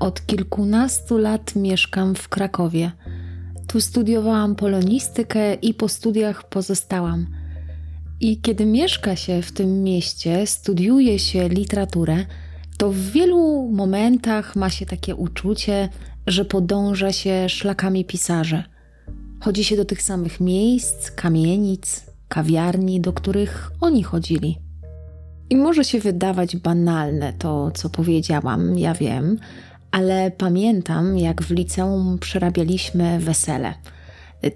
Od kilkunastu lat mieszkam w Krakowie. Tu studiowałam polonistykę i po studiach pozostałam. I kiedy mieszka się w tym mieście, studiuje się literaturę, to w wielu momentach ma się takie uczucie, że podąża się szlakami pisarzy. Chodzi się do tych samych miejsc, kamienic, kawiarni, do których oni chodzili. I może się wydawać banalne to, co powiedziałam, ja wiem, ale pamiętam, jak w liceum przerabialiśmy wesele.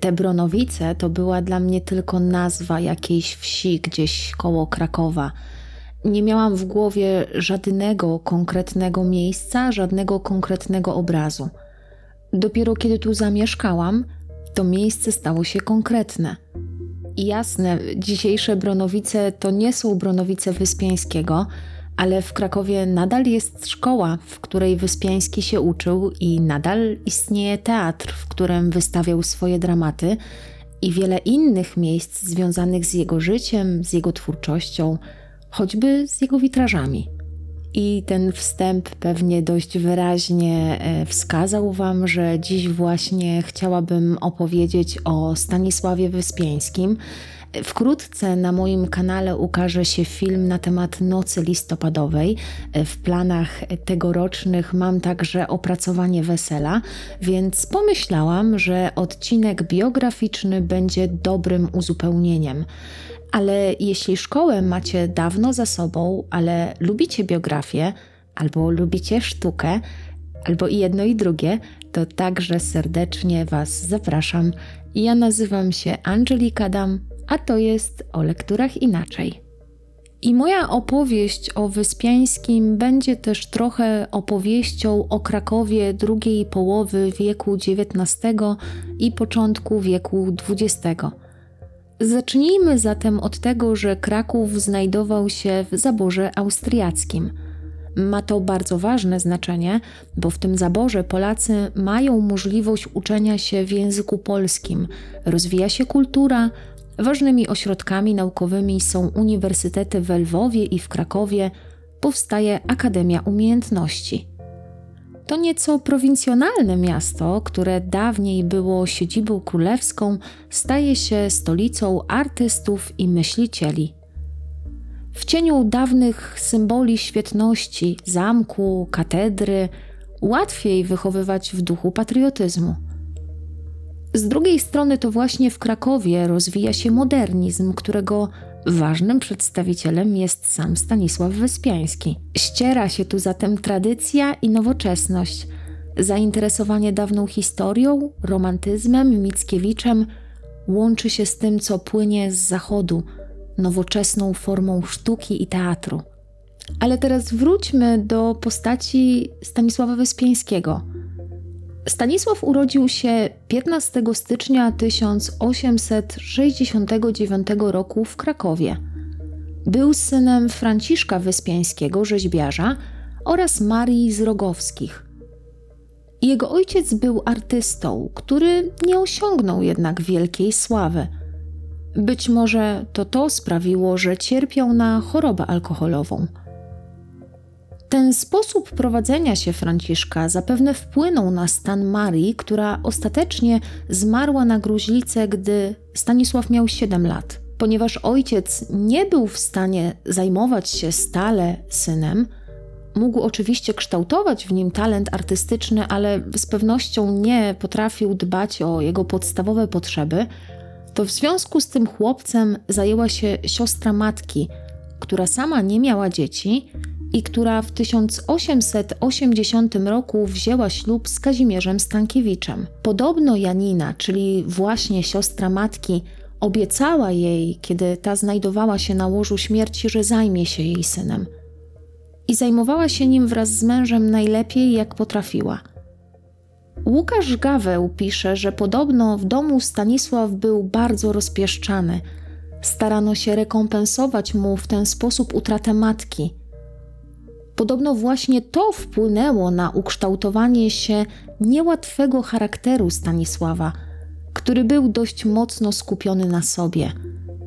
Te Bronowice to była dla mnie tylko nazwa jakiejś wsi gdzieś koło Krakowa. Nie miałam w głowie żadnego konkretnego miejsca, żadnego konkretnego obrazu. Dopiero kiedy tu zamieszkałam, to miejsce stało się konkretne. I jasne, dzisiejsze Bronowice to nie są Bronowice Wyspiańskiego, ale w Krakowie nadal jest szkoła, w której Wyspiański się uczył i nadal istnieje teatr, w którym wystawiał swoje dramaty i wiele innych miejsc związanych z jego życiem, z jego twórczością, choćby z jego witrażami. I ten wstęp pewnie dość wyraźnie e, wskazał Wam, że dziś właśnie chciałabym opowiedzieć o Stanisławie Wyspiańskim. Wkrótce na moim kanale ukaże się film na temat Nocy Listopadowej. W planach tegorocznych mam także opracowanie wesela, więc pomyślałam, że odcinek biograficzny będzie dobrym uzupełnieniem. Ale jeśli szkołę macie dawno za sobą, ale lubicie biografię albo lubicie sztukę, albo i jedno i drugie, to także serdecznie Was zapraszam. Ja nazywam się Angelika Dam, a to jest o lekturach inaczej. I moja opowieść o Wyspiańskim będzie też trochę opowieścią o Krakowie drugiej połowy wieku XIX i początku wieku XX. Zacznijmy zatem od tego, że Kraków znajdował się w zaborze austriackim. Ma to bardzo ważne znaczenie, bo w tym zaborze Polacy mają możliwość uczenia się w języku polskim, rozwija się kultura, ważnymi ośrodkami naukowymi są uniwersytety w Lwowie i w Krakowie, powstaje Akademia Umiejętności. To nieco prowincjonalne miasto, które dawniej było siedzibą królewską, staje się stolicą artystów i myślicieli. W cieniu dawnych symboli świetności, zamku, katedry, łatwiej wychowywać w duchu patriotyzmu. Z drugiej strony to właśnie w Krakowie rozwija się modernizm, którego Ważnym przedstawicielem jest sam Stanisław Wyspiański. Ściera się tu zatem tradycja i nowoczesność, zainteresowanie dawną historią, romantyzmem, Mickiewiczem łączy się z tym, co płynie z zachodu, nowoczesną formą sztuki i teatru. Ale teraz wróćmy do postaci Stanisława Wyspiańskiego – Stanisław urodził się 15 stycznia 1869 roku w Krakowie. Był synem Franciszka Wyspiańskiego, rzeźbiarza, oraz Marii z Rogowskich. Jego ojciec był artystą, który nie osiągnął jednak wielkiej sławy. Być może to to sprawiło, że cierpiał na chorobę alkoholową. Ten sposób prowadzenia się Franciszka zapewne wpłynął na stan Marii, która ostatecznie zmarła na gruźlicę, gdy Stanisław miał 7 lat. Ponieważ ojciec nie był w stanie zajmować się stale synem, mógł oczywiście kształtować w nim talent artystyczny, ale z pewnością nie potrafił dbać o jego podstawowe potrzeby, to w związku z tym chłopcem zajęła się siostra matki, która sama nie miała dzieci i która w 1880 roku wzięła ślub z Kazimierzem Stankiewiczem. Podobno Janina, czyli właśnie siostra matki, obiecała jej, kiedy ta znajdowała się na łożu śmierci, że zajmie się jej synem. I zajmowała się nim wraz z mężem najlepiej, jak potrafiła. Łukasz Gaweł pisze, że podobno w domu Stanisław był bardzo rozpieszczany. Starano się rekompensować mu w ten sposób utratę matki – Podobno właśnie to wpłynęło na ukształtowanie się niełatwego charakteru Stanisława, który był dość mocno skupiony na sobie.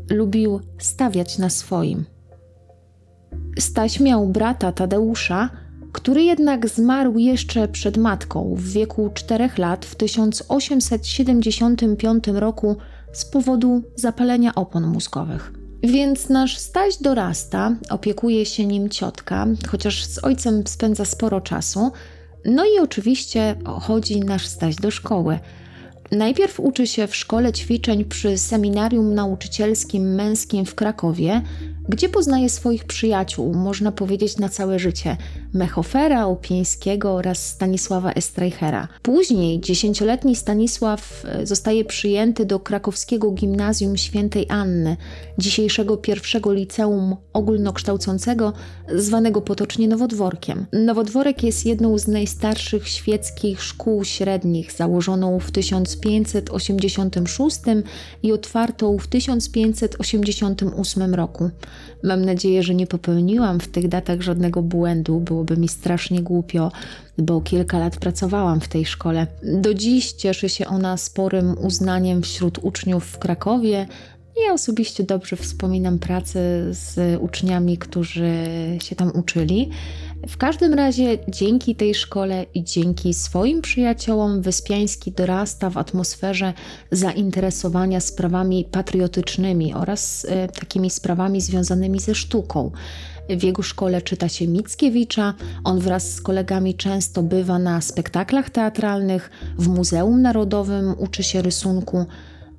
Lubił stawiać na swoim. Staś miał brata Tadeusza, który jednak zmarł jeszcze przed matką w wieku 4 lat w 1875 roku z powodu zapalenia opon mózgowych. Więc nasz Staś dorasta, opiekuje się nim ciotka, chociaż z ojcem spędza sporo czasu. No i oczywiście chodzi nasz Staś do szkoły. Najpierw uczy się w szkole ćwiczeń przy seminarium nauczycielskim męskim w Krakowie, gdzie poznaje swoich przyjaciół, można powiedzieć na całe życie, Mechofera, Opieńskiego oraz Stanisława Estreichera. Później dziesięcioletni Stanisław e, zostaje przyjęty do krakowskiego gimnazjum świętej Anny, dzisiejszego pierwszego liceum ogólnokształcącego, zwanego potocznie Nowodworkiem. Nowodworek jest jedną z najstarszych świeckich szkół średnich, założoną w 1586 i otwartą w 1588 roku. Mam nadzieję, że nie popełniłam w tych datach żadnego błędu, byłoby mi strasznie głupio, bo kilka lat pracowałam w tej szkole. Do dziś cieszy się ona sporym uznaniem wśród uczniów w Krakowie. Ja osobiście dobrze wspominam pracę z uczniami, którzy się tam uczyli. W każdym razie dzięki tej szkole i dzięki swoim przyjaciołom Wyspiański dorasta w atmosferze zainteresowania sprawami patriotycznymi oraz e, takimi sprawami związanymi ze sztuką. W jego szkole czyta się Mickiewicza, on wraz z kolegami często bywa na spektaklach teatralnych, w Muzeum Narodowym uczy się rysunku.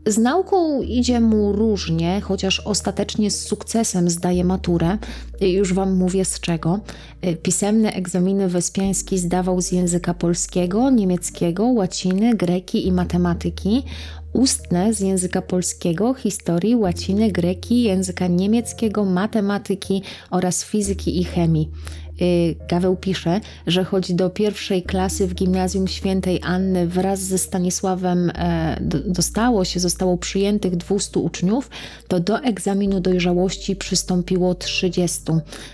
Z nauką idzie mu różnie, chociaż ostatecznie z sukcesem zdaje maturę. Już Wam mówię z czego. Pisemne egzaminy Wyspiański zdawał z języka polskiego, niemieckiego, łaciny, greki i matematyki. Ustne z języka polskiego, historii, łaciny, greki, języka niemieckiego, matematyki oraz fizyki i chemii. Y, Gaweł pisze, że choć do pierwszej klasy w gimnazjum świętej Anny wraz ze Stanisławem e, dostało się, zostało przyjętych 200 uczniów, to do egzaminu dojrzałości przystąpiło 30.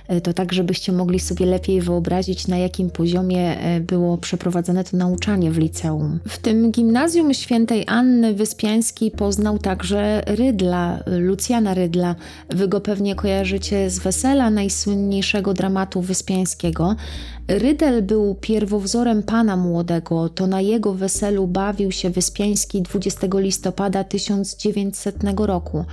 E, to tak, żebyście mogli sobie lepiej wyobrazić, na jakim poziomie e, było przeprowadzone to nauczanie w liceum. W tym gimnazjum świętej Anny Wyspiański poznał także Rydla, Lucjana Rydla. Wy go pewnie kojarzycie z Wesela, najsłynniejszego dramatu Wyspiańskiego Wyspiańskiego. Rydel był pierwowzorem pana młodego, to na jego weselu bawił się Wyspiański 20 listopada 1900 roku.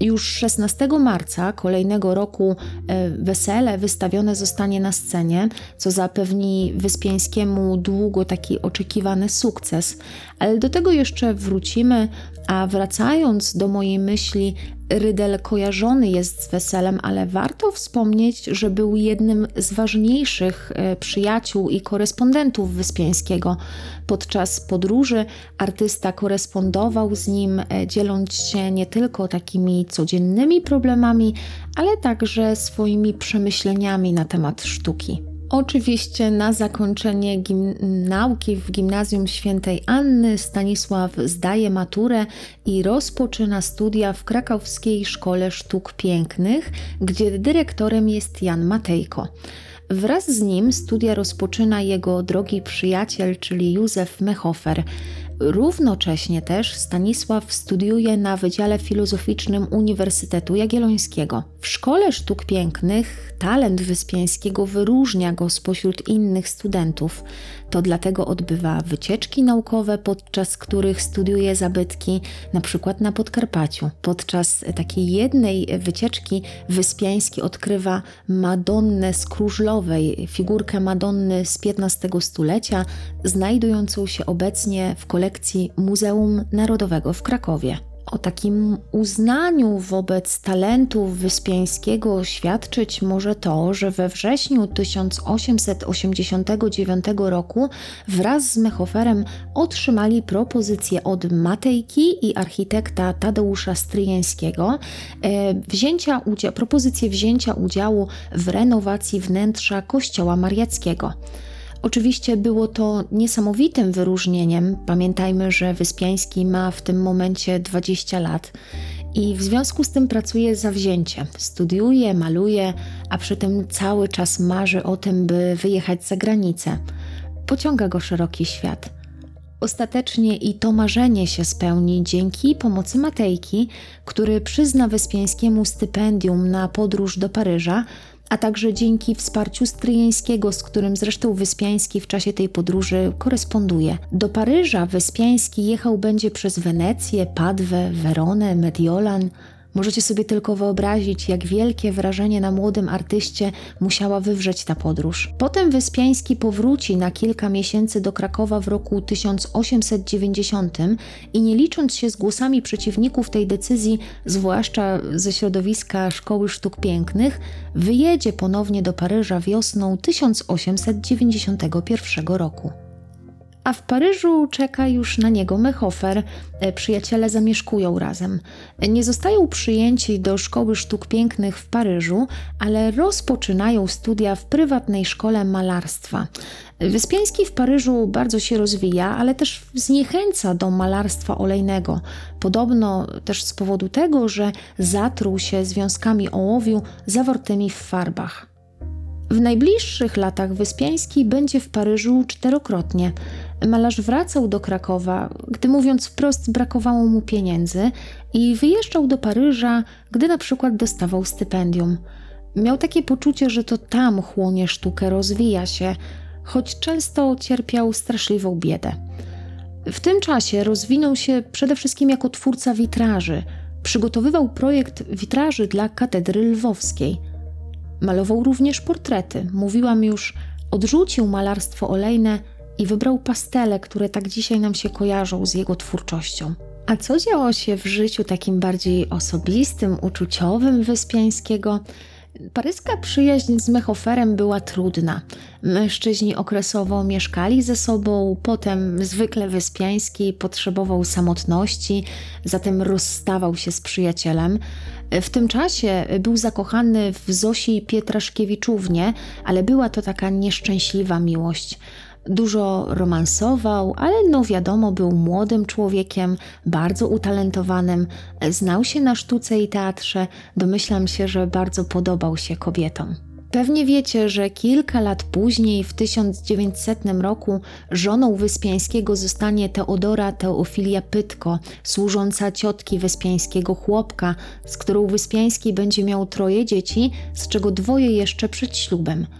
Już 16 marca kolejnego roku e, wesele wystawione zostanie na scenie, co zapewni Wyspiańskiemu długo taki oczekiwany sukces. Ale do tego jeszcze wrócimy, a wracając do mojej myśli, Rydel kojarzony jest z weselem, ale warto wspomnieć, że był jednym z ważniejszych e, przyjaciół i korespondentów Wyspiańskiego. Podczas podróży artysta korespondował z nim, e, dzieląc się nie tylko takimi codziennymi problemami, ale także swoimi przemyśleniami na temat sztuki. Oczywiście na zakończenie nauki w Gimnazjum Świętej Anny Stanisław zdaje maturę i rozpoczyna studia w krakowskiej Szkole Sztuk Pięknych, gdzie dyrektorem jest Jan Matejko. Wraz z nim studia rozpoczyna jego drogi przyjaciel, czyli Józef Mechofer. Równocześnie też Stanisław studiuje na Wydziale Filozoficznym Uniwersytetu Jagiellońskiego. W Szkole Sztuk Pięknych talent Wyspiańskiego wyróżnia go spośród innych studentów. To dlatego odbywa wycieczki naukowe, podczas których studiuje zabytki, na przykład na Podkarpaciu. Podczas takiej jednej wycieczki Wyspiański odkrywa Madonnę Skróżlowej, figurkę Madonny z XV stulecia, znajdującą się obecnie w kolekcji Muzeum Narodowego w Krakowie. O takim uznaniu wobec talentów Wyspiańskiego świadczyć może to, że we wrześniu 1889 roku wraz z Mechoferem otrzymali propozycję od Matejki i architekta Tadeusza Stryjeńskiego e, wzięcia udzia- propozycję wzięcia udziału w renowacji wnętrza kościoła mariackiego. Oczywiście było to niesamowitym wyróżnieniem. Pamiętajmy, że Wyspiański ma w tym momencie 20 lat i w związku z tym pracuje zawzięcie. Studiuje, maluje, a przy tym cały czas marzy o tym, by wyjechać za granicę. Pociąga go szeroki świat. Ostatecznie i to marzenie się spełni dzięki pomocy Matejki, który przyzna Wyspiańskiemu stypendium na podróż do Paryża, a także dzięki wsparciu Stryjeńskiego, z którym zresztą Wyspiański w czasie tej podróży koresponduje. Do Paryża Wyspiański jechał będzie przez Wenecję, Padwę, Weronę, Mediolan, Możecie sobie tylko wyobrazić, jak wielkie wrażenie na młodym artyście musiała wywrzeć ta podróż. Potem Wyspiański powróci na kilka miesięcy do Krakowa w roku 1890 i nie licząc się z głosami przeciwników tej decyzji, zwłaszcza ze środowiska Szkoły Sztuk Pięknych, wyjedzie ponownie do Paryża wiosną 1891 roku a w Paryżu czeka już na niego Mechofer. E, przyjaciele zamieszkują razem. Nie zostają przyjęci do Szkoły Sztuk Pięknych w Paryżu, ale rozpoczynają studia w prywatnej szkole malarstwa. Wyspiański w Paryżu bardzo się rozwija, ale też zniechęca do malarstwa olejnego. Podobno też z powodu tego, że zatruł się związkami ołowiu zawartymi w farbach. W najbliższych latach Wyspiański będzie w Paryżu czterokrotnie. Malarz wracał do Krakowa, gdy mówiąc wprost brakowało mu pieniędzy i wyjeżdżał do Paryża, gdy na przykład dostawał stypendium. Miał takie poczucie, że to tam chłonie sztukę, rozwija się, choć często cierpiał straszliwą biedę. W tym czasie rozwinął się przede wszystkim jako twórca witraży. Przygotowywał projekt witraży dla katedry lwowskiej. Malował również portrety. Mówiłam już, odrzucił malarstwo olejne i wybrał pastele, które tak dzisiaj nam się kojarzą z jego twórczością. A co działo się w życiu takim bardziej osobistym, uczuciowym Wyspiańskiego? Paryska przyjaźń z Mechoferem była trudna. Mężczyźni okresowo mieszkali ze sobą, potem zwykle Wyspiański potrzebował samotności, zatem rozstawał się z przyjacielem. W tym czasie był zakochany w Zosi Pietraszkiewiczównie, ale była to taka nieszczęśliwa miłość dużo romansował, ale no wiadomo, był młodym człowiekiem, bardzo utalentowanym, znał się na sztuce i teatrze, domyślam się, że bardzo podobał się kobietom. Pewnie wiecie, że kilka lat później, w 1900 roku, żoną Wyspiańskiego zostanie Teodora Teofilia Pytko, służąca ciotki Wyspiańskiego chłopka, z którą Wyspiański będzie miał troje dzieci, z czego dwoje jeszcze przed ślubem –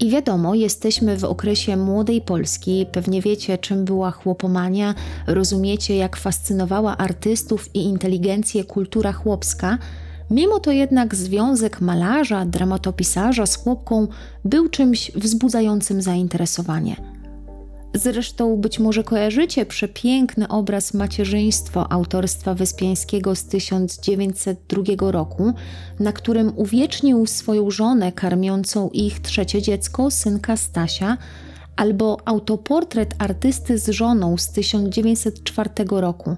i wiadomo, jesteśmy w okresie młodej Polski, pewnie wiecie, czym była chłopomania, rozumiecie, jak fascynowała artystów i inteligencję kultura chłopska. Mimo to jednak związek malarza, dramatopisarza z chłopką był czymś wzbudzającym zainteresowanie. Zresztą być może kojarzycie przepiękny obraz macierzyństwa autorstwa Wyspiańskiego z 1902 roku, na którym uwiecznił swoją żonę karmiącą ich trzecie dziecko, synka Stasia, albo autoportret artysty z żoną z 1904 roku.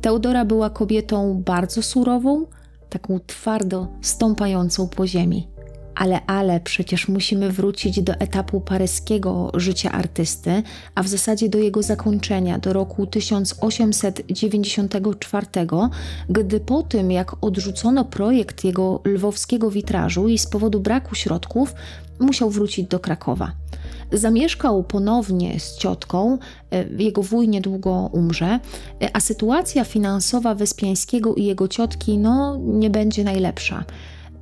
Teodora była kobietą bardzo surową, taką twardo stąpającą po ziemi. Ale, ale przecież musimy wrócić do etapu paryskiego życia artysty, a w zasadzie do jego zakończenia, do roku 1894, gdy po tym, jak odrzucono projekt jego lwowskiego witrażu i z powodu braku środków, musiał wrócić do Krakowa. Zamieszkał ponownie z ciotką, e, jego wuj niedługo umrze, e, a sytuacja finansowa Wyspiańskiego i jego ciotki no, nie będzie najlepsza.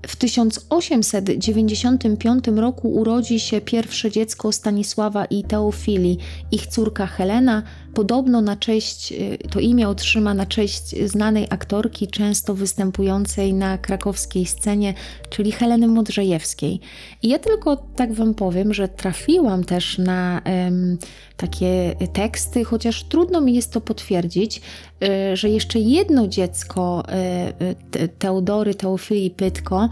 W 1895 roku urodzi się pierwsze dziecko Stanisława i Teofilii. Ich córka Helena podobno na cześć, y, to imię otrzyma na cześć znanej aktorki, często występującej na krakowskiej scenie, czyli Heleny Modrzejewskiej. I ja tylko tak Wam powiem, że trafiłam też na um, takie teksty, chociaż trudno mi jest to potwierdzić, y, że jeszcze jedno dziecko y, Teodory, Teofilii Pytko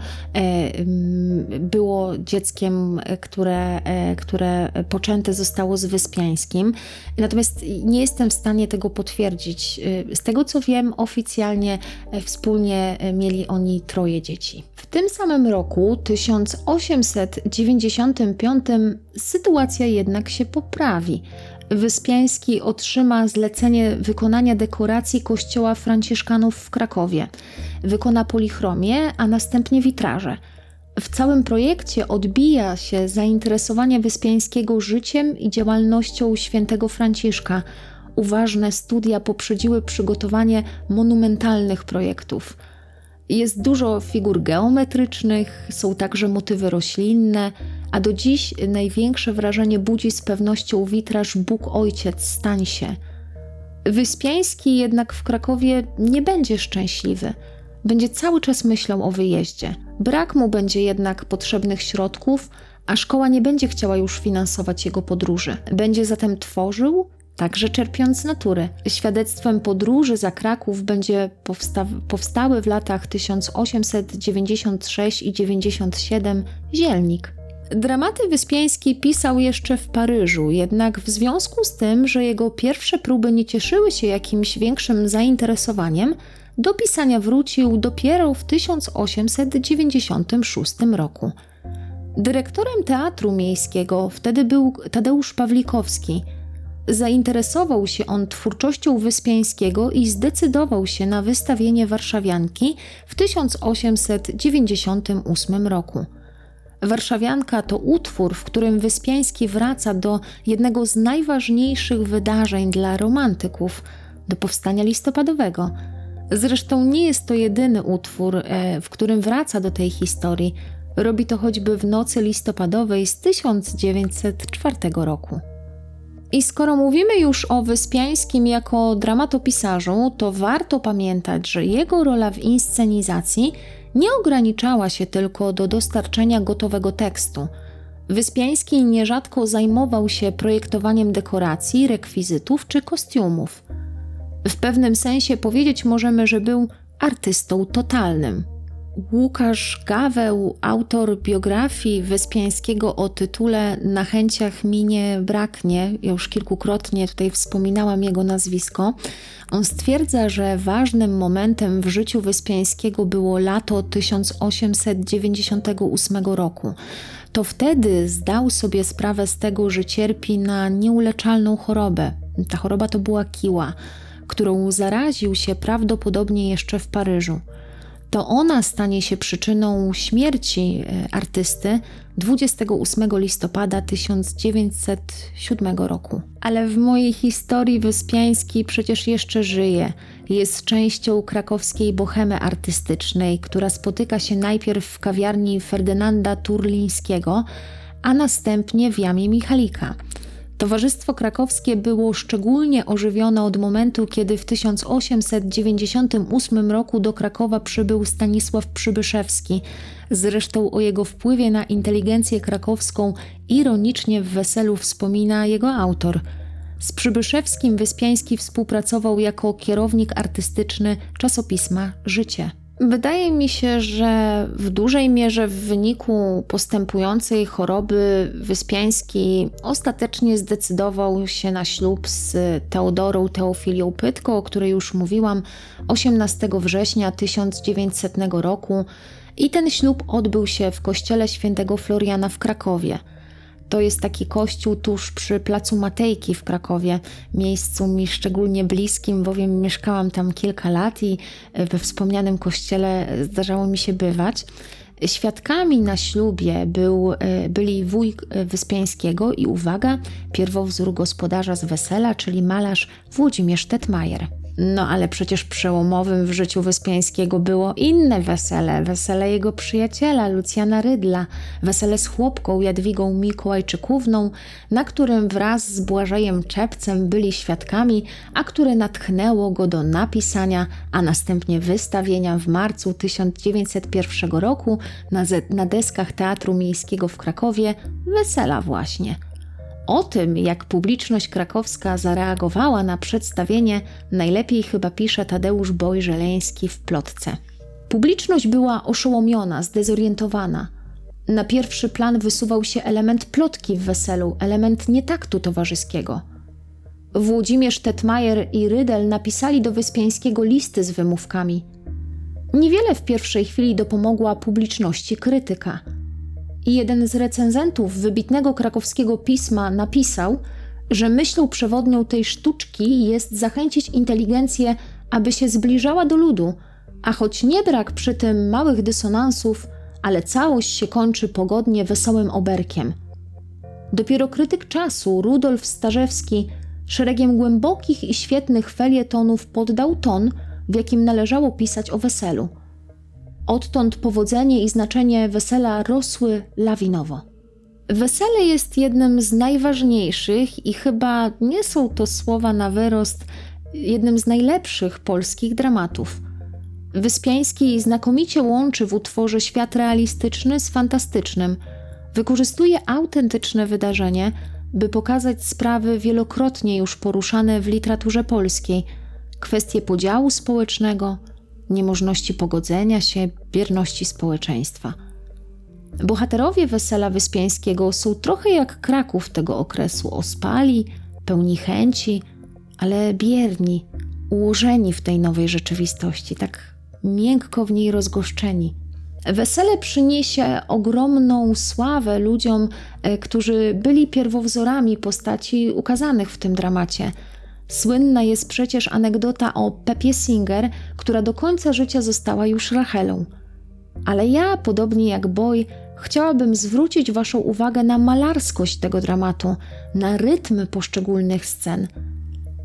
było dzieckiem, które, które poczęte zostało z Wyspiańskim. Natomiast nie jestem w stanie tego potwierdzić. Y, z tego co wiem, oficjalnie e, wspólnie e, mieli oni troje dzieci. W tym samym roku, 1895, sytuacja jednak się poprawi. Wyspiański otrzyma zlecenie wykonania dekoracji kościoła Franciszkanów w Krakowie. Wykona polichromię, a następnie witraże. W całym projekcie odbija się zainteresowanie Wyspiańskiego życiem i działalnością świętego Franciszka. Uważne studia poprzedziły przygotowanie monumentalnych projektów. Jest dużo figur geometrycznych, są także motywy roślinne, a do dziś największe wrażenie budzi z pewnością witraż Bóg Ojciec stań się. Wyspiański jednak w Krakowie nie będzie szczęśliwy. Będzie cały czas myślał o wyjeździe. Brak mu będzie jednak potrzebnych środków, a szkoła nie będzie chciała już finansować jego podróży. Będzie zatem tworzył, także czerpiąc z natury. Świadectwem podróży za Kraków będzie powsta powstały w latach 1896 i 97 Zielnik. Dramaty Wyspiański pisał jeszcze w Paryżu, jednak w związku z tym, że jego pierwsze próby nie cieszyły się jakimś większym zainteresowaniem, do pisania wrócił dopiero w 1896 roku. Dyrektorem teatru miejskiego wtedy był Tadeusz Pawlikowski. Zainteresował się on twórczością Wyspiańskiego i zdecydował się na wystawienie Warszawianki w 1898 roku. Warszawianka to utwór, w którym Wyspiański wraca do jednego z najważniejszych wydarzeń dla romantyków do powstania listopadowego. Zresztą nie jest to jedyny utwór, e, w którym wraca do tej historii. Robi to choćby w nocy listopadowej z 1904 roku. I skoro mówimy już o Wyspiańskim jako dramatopisarzu, to warto pamiętać, że jego rola w inscenizacji nie ograniczała się tylko do dostarczenia gotowego tekstu. Wyspiański nierzadko zajmował się projektowaniem dekoracji, rekwizytów czy kostiumów. W pewnym sensie powiedzieć możemy, że był artystą totalnym. Łukasz Gaweł, autor biografii Wyspiańskiego o tytule Na chęciach mi nie braknie, ja już kilkukrotnie tutaj wspominałam jego nazwisko, on stwierdza, że ważnym momentem w życiu Wyspiańskiego było lato 1898 roku. To wtedy zdał sobie sprawę z tego, że cierpi na nieuleczalną chorobę. Ta choroba to była kiła, którą zaraził się prawdopodobnie jeszcze w Paryżu to ona stanie się przyczyną śmierci e, artysty 28 listopada 1907 roku. Ale w mojej historii Wyspiański przecież jeszcze żyje. Jest częścią krakowskiej bohemy artystycznej, która spotyka się najpierw w kawiarni Ferdynanda Turlińskiego, a następnie w jamie Michalika. Towarzystwo krakowskie było szczególnie ożywione od momentu, kiedy w 1898 roku do Krakowa przybył Stanisław Przybyszewski. Zresztą o jego wpływie na inteligencję krakowską ironicznie w weselu wspomina jego autor. Z Przybyszewskim Wyspiański współpracował jako kierownik artystyczny czasopisma Życie. Wydaje mi się, że w dużej mierze w wyniku postępującej choroby Wyspiański ostatecznie zdecydował się na ślub z Teodorą Teofilią Pytko, o której już mówiłam 18 września 1900 roku. I ten ślub odbył się w kościele świętego Floriana w Krakowie – to jest taki kościół tuż przy placu Matejki w Krakowie, miejscu mi szczególnie bliskim, bowiem mieszkałam tam kilka lat i we wspomnianym kościele zdarzało mi się bywać. Świadkami na ślubie był, e, byli wuj Wyspiańskiego i uwaga, pierwowzór gospodarza z wesela, czyli malarz Włodzimierz Tetmajer. No ale przecież przełomowym w życiu Wyspiańskiego było inne wesele, wesele jego przyjaciela Lucjana Rydla, wesele z chłopką Jadwigą Mikołajczykówną, na którym wraz z Błażejem Czepcem byli świadkami, a które natchnęło go do napisania, a następnie wystawienia w marcu 1901 roku na, na deskach Teatru Miejskiego w Krakowie. Wesela właśnie – o tym, jak publiczność krakowska zareagowała na przedstawienie, najlepiej chyba pisze Tadeusz Boj-Żeleński w plotce. Publiczność była oszołomiona, zdezorientowana. Na pierwszy plan wysuwał się element plotki w weselu, element nietaktu towarzyskiego. Włodzimierz Tetmajer i Rydel napisali do Wyspiańskiego listy z wymówkami. Niewiele w pierwszej chwili dopomogła publiczności krytyka – i jeden z recenzentów wybitnego krakowskiego pisma napisał, że myślą przewodnią tej sztuczki jest zachęcić inteligencję, aby się zbliżała do ludu, a choć nie brak przy tym małych dysonansów, ale całość się kończy pogodnie wesołym oberkiem. Dopiero krytyk czasu, Rudolf Starzewski, szeregiem głębokich i świetnych felietonów poddał ton, w jakim należało pisać o weselu – Odtąd powodzenie i znaczenie wesela rosły lawinowo. Wesele jest jednym z najważniejszych i chyba nie są to słowa na wyrost, jednym z najlepszych polskich dramatów. Wyspiański znakomicie łączy w utworze świat realistyczny z fantastycznym. Wykorzystuje autentyczne wydarzenie, by pokazać sprawy wielokrotnie już poruszane w literaturze polskiej, kwestie podziału społecznego, niemożności pogodzenia się, bierności społeczeństwa. Bohaterowie Wesela Wyspiańskiego są trochę jak Kraków tego okresu, ospali, pełni chęci, ale bierni, ułożeni w tej nowej rzeczywistości, tak miękko w niej rozgoszczeni. Wesele przyniesie ogromną sławę ludziom, e, którzy byli pierwowzorami postaci ukazanych w tym dramacie. Słynna jest przecież anegdota o Pepie Singer, która do końca życia została już Rachelą. Ale ja, podobnie jak Boy, chciałabym zwrócić Waszą uwagę na malarskość tego dramatu, na rytm poszczególnych scen.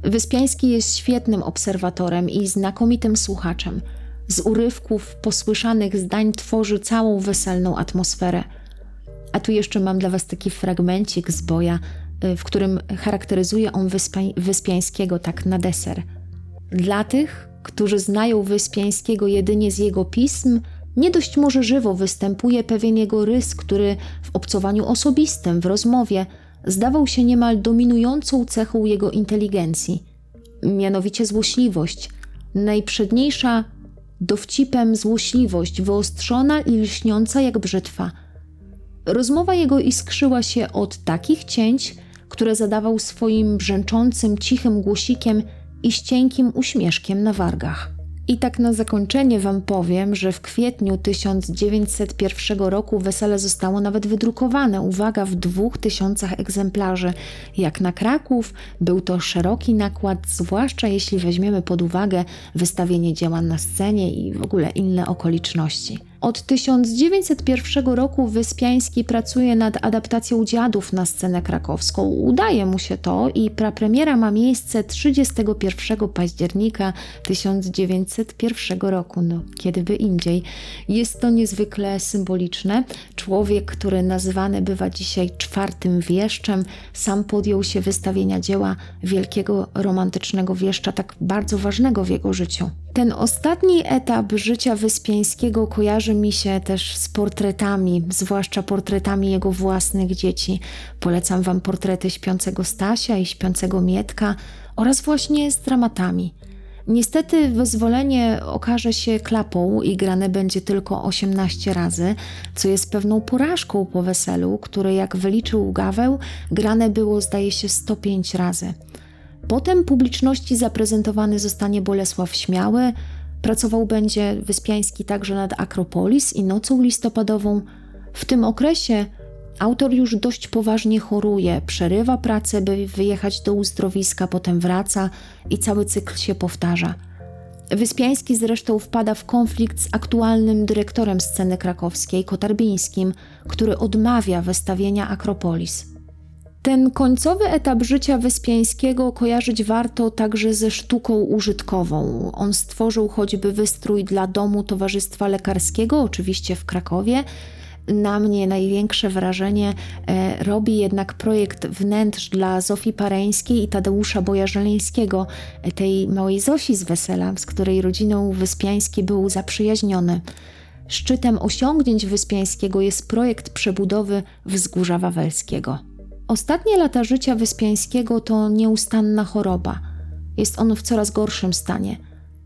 Wyspiański jest świetnym obserwatorem i znakomitym słuchaczem. Z urywków posłyszanych zdań tworzy całą weselną atmosferę. A tu jeszcze mam dla Was taki fragmencik z boja, w którym charakteryzuje on Wyspia- Wyspiańskiego tak na deser. Dla tych, którzy znają Wyspiańskiego jedynie z jego pism, nie dość może żywo występuje pewien jego rys, który w obcowaniu osobistym, w rozmowie, zdawał się niemal dominującą cechą jego inteligencji, mianowicie złośliwość, najprzedniejsza dowcipem złośliwość, wyostrzona i lśniąca jak brzytwa. Rozmowa jego iskrzyła się od takich cięć, które zadawał swoim brzęczącym, cichym głosikiem i ścienkim uśmieszkiem na wargach. I tak na zakończenie Wam powiem, że w kwietniu 1901 roku wesele zostało nawet wydrukowane, uwaga, w dwóch tysiącach egzemplarzy. Jak na Kraków, był to szeroki nakład, zwłaszcza jeśli weźmiemy pod uwagę wystawienie dzieła na scenie i w ogóle inne okoliczności. Od 1901 roku Wyspiański pracuje nad adaptacją dziadów na scenę krakowską. Udaje mu się to i prapremiera ma miejsce 31 października 1901 roku, no kiedy by indziej. Jest to niezwykle symboliczne. Człowiek, który nazywany bywa dzisiaj czwartym wieszczem, sam podjął się wystawienia dzieła wielkiego romantycznego wieszcza, tak bardzo ważnego w jego życiu. Ten ostatni etap życia Wyspiańskiego kojarzy mi się też z portretami, zwłaszcza portretami jego własnych dzieci. Polecam Wam portrety śpiącego Stasia i śpiącego Mietka oraz właśnie z dramatami. Niestety wyzwolenie okaże się klapą i grane będzie tylko 18 razy, co jest pewną porażką po weselu, które jak wyliczył Gaweł, grane było zdaje się 105 razy. Potem publiczności zaprezentowany zostanie Bolesław Śmiały, pracował będzie Wyspiański także nad Akropolis i Nocą Listopadową. W tym okresie autor już dość poważnie choruje, przerywa pracę, by wyjechać do uzdrowiska, potem wraca i cały cykl się powtarza. Wyspiański zresztą wpada w konflikt z aktualnym dyrektorem sceny krakowskiej, Kotarbińskim, który odmawia wystawienia Akropolis. Ten końcowy etap życia Wyspiańskiego kojarzyć warto także ze sztuką użytkową. On stworzył choćby wystrój dla domu Towarzystwa Lekarskiego, oczywiście w Krakowie. Na mnie największe wrażenie e, robi jednak projekt wnętrz dla Zofii Pareńskiej i Tadeusza Bojarzeleńskiego, e, tej małej Zosi z Wesela, z której rodziną Wyspiański był zaprzyjaźniony. Szczytem osiągnięć Wyspiańskiego jest projekt przebudowy Wzgórza Wawelskiego. Ostatnie lata życia Wyspiańskiego to nieustanna choroba. Jest on w coraz gorszym stanie.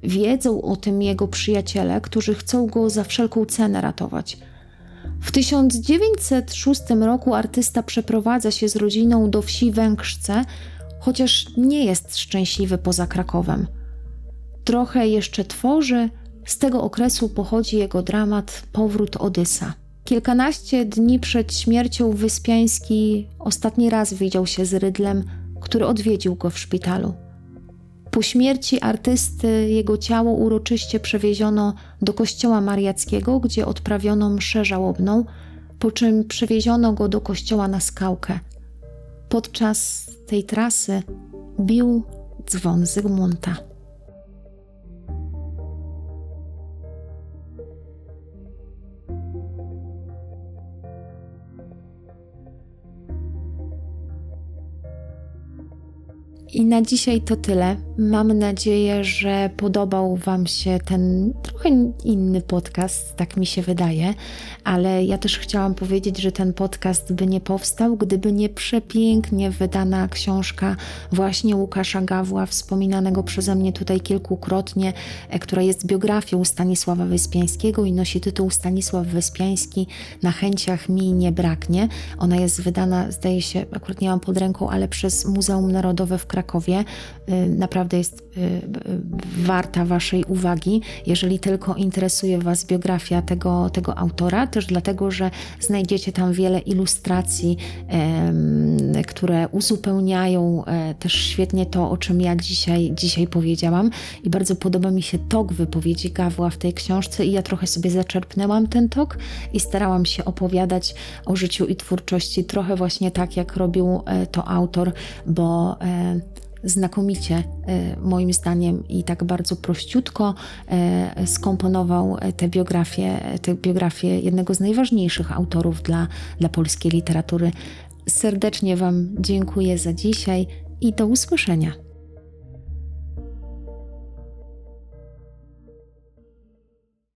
Wiedzą o tym jego przyjaciele, którzy chcą go za wszelką cenę ratować. W 1906 roku artysta przeprowadza się z rodziną do wsi Węgrzce, chociaż nie jest szczęśliwy poza Krakowem. Trochę jeszcze tworzy, z tego okresu pochodzi jego dramat Powrót Odysa. Kilkanaście dni przed śmiercią Wyspiański ostatni raz widział się z Rydlem, który odwiedził go w szpitalu. Po śmierci artysty jego ciało uroczyście przewieziono do kościoła mariackiego, gdzie odprawiono mszę żałobną, po czym przewieziono go do kościoła na skałkę. Podczas tej trasy bił dzwon Zygmunta. I na dzisiaj to tyle. Mam nadzieję, że podobał Wam się ten trochę inny podcast, tak mi się wydaje, ale ja też chciałam powiedzieć, że ten podcast by nie powstał, gdyby nie przepięknie wydana książka właśnie Łukasza Gawła, wspominanego przeze mnie tutaj kilkukrotnie, e, która jest biografią Stanisława Wyspiańskiego i nosi tytuł Stanisław Wyspiański Na chęciach mi nie braknie. Ona jest wydana, zdaje się, akurat nie mam pod ręką, ale przez Muzeum Narodowe w Krakowie. Y, Naprawdę jest y, y, warta Waszej uwagi, jeżeli tylko interesuje Was biografia tego, tego autora, też dlatego, że znajdziecie tam wiele ilustracji, które uzupełniają e, też świetnie to, o czym ja dzisiaj, dzisiaj powiedziałam. I bardzo podoba mi się tok wypowiedzi Gawła w tej książce, i ja trochę sobie zaczerpnęłam ten tok i starałam się opowiadać o życiu i twórczości trochę właśnie tak, jak robił e, to autor, bo e, znakomicie, e, moim zdaniem, i tak bardzo prościutko e, skomponował tę biografię, tę biografię jednego z najważniejszych autorów dla, dla polskiej literatury. Serdecznie Wam dziękuję za dzisiaj i do usłyszenia.